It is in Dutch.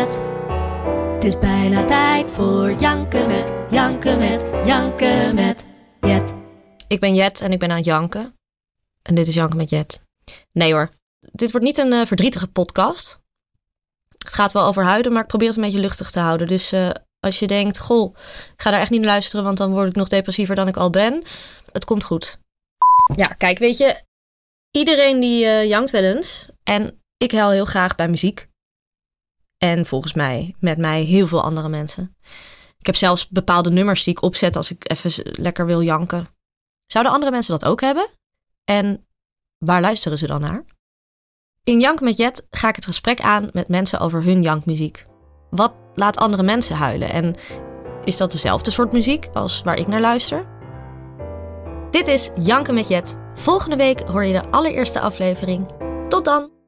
Het is bijna tijd voor janken met, janken met, janken met Jet. Ik ben Jet en ik ben aan het janken. En dit is Janken met Jet. Nee hoor, dit wordt niet een eh, verdrietige podcast. Het gaat wel over huiden, maar ik probeer het een beetje luchtig te houden. Dus eh, als je denkt, goh, ik ga daar echt niet naar luisteren, want dan word ik nog depressiever dan ik al ben. Het komt goed. Ja, kijk, weet je, iedereen die eh, jankt wel eens. En ik huil heel graag bij muziek. En volgens mij met mij heel veel andere mensen. Ik heb zelfs bepaalde nummers die ik opzet als ik even lekker wil janken. Zouden andere mensen dat ook hebben? En waar luisteren ze dan naar? In Jank met Jet ga ik het gesprek aan met mensen over hun jankmuziek. Wat laat andere mensen huilen? En is dat dezelfde soort muziek als waar ik naar luister? Dit is Janken met Jet. Volgende week hoor je de allereerste aflevering. Tot dan!